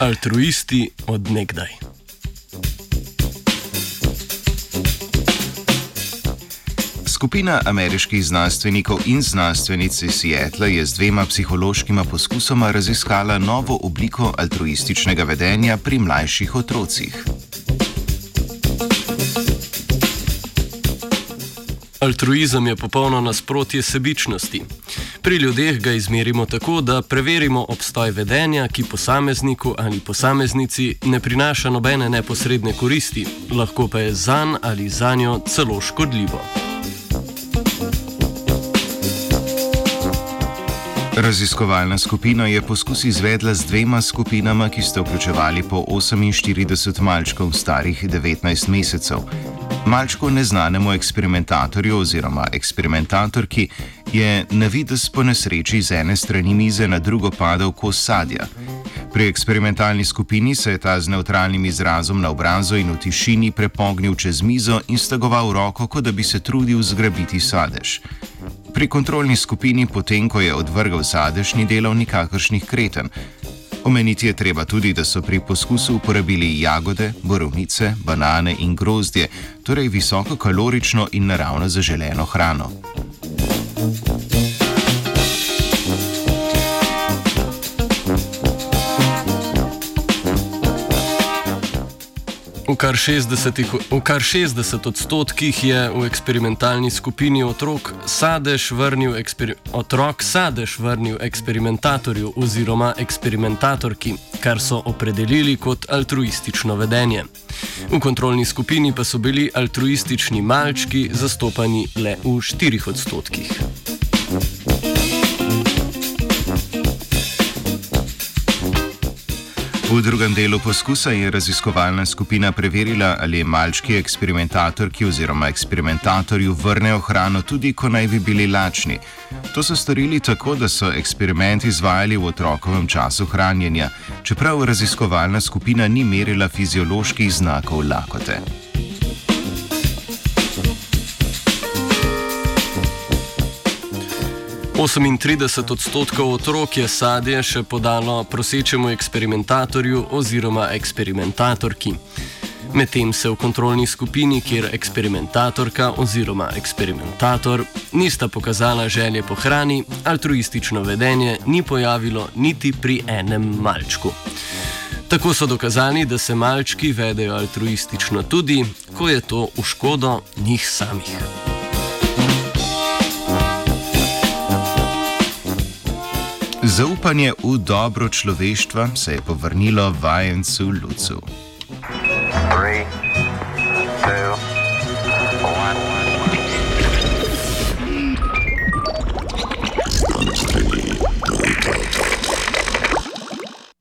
Altruisti od nekdaj. Skupina ameriških znanstvenikov in znanstvenic iz Seattla je z dvema psihološkima poskusoma raziskala novo obliko altruističnega vedenja pri mlajših otrocih. Altruizem je popolno nasprotje sebičnosti. Pri ljudeh ga izmerimo tako, da preverimo obstoj vedenja, ki posamezniku ali posameznici ne prinaša nobene neposredne koristi, lahko pa je zanj ali za njo celo škodljivo. Raziskovalna skupina je poskus izvedla z dvema skupinama, ki sta vključevali po 48 malčkov starih 19 mesecev. Malčko neznanemu eksperimentatorju oziroma eksperimentatorki je na vides po nesreči z ene strani mize na drugo padal kos sadja. Pri eksperimentalni skupini se je ta z neutralnim izrazom na obrazu in v tišini prepognil čez mizo in stegoval roko, kot da bi se trudil zgrabiti sadež. Pri kontrolni skupini, potem ko je odvrgal sadež, ni delal nikakršnih kreten. Omeniti je treba tudi, da so pri poskusu uporabili jagode, borovnice, banane in grozdje, torej visoko kalorično in naravno zaželeno hrano. V kar 60, v kar 60 odstotkih je v eksperimentalni skupini otrok sadež vrnil, eksper, otrok sadež vrnil eksperimentatorju oziroma eksperimentatorki, kar so opredelili kot altruistično vedenje. V kontrolni skupini pa so bili altruistični malčki zastopani le v 4 odstotkih. V drugem delu poskusa je raziskovalna skupina preverila, ali malčki eksperimentatorki oziroma eksperimentatorju vrnejo hrano tudi, ko naj bi bili lačni. To so storili tako, da so eksperiment izvajali v otrokovem času hranjenja, čeprav raziskovalna skupina ni merila fizioloških znakov lakote. 38 odstotkov otrok je sadje še podalo prosečemu eksperimentatorju oziroma eksperimentatorki. Medtem se v kontrolni skupini, kjer eksperimentatorka oziroma eksperimentator nista pokazala želje po hrani, altruistično vedenje ni pojavilo niti pri enem malčku. Tako so dokazali, da se malčki vedejo altruistično tudi, ko je to v škodo njih samih. Zaupanje v dobro človeštva se je povrnilo vajencu Lucu. Three, two,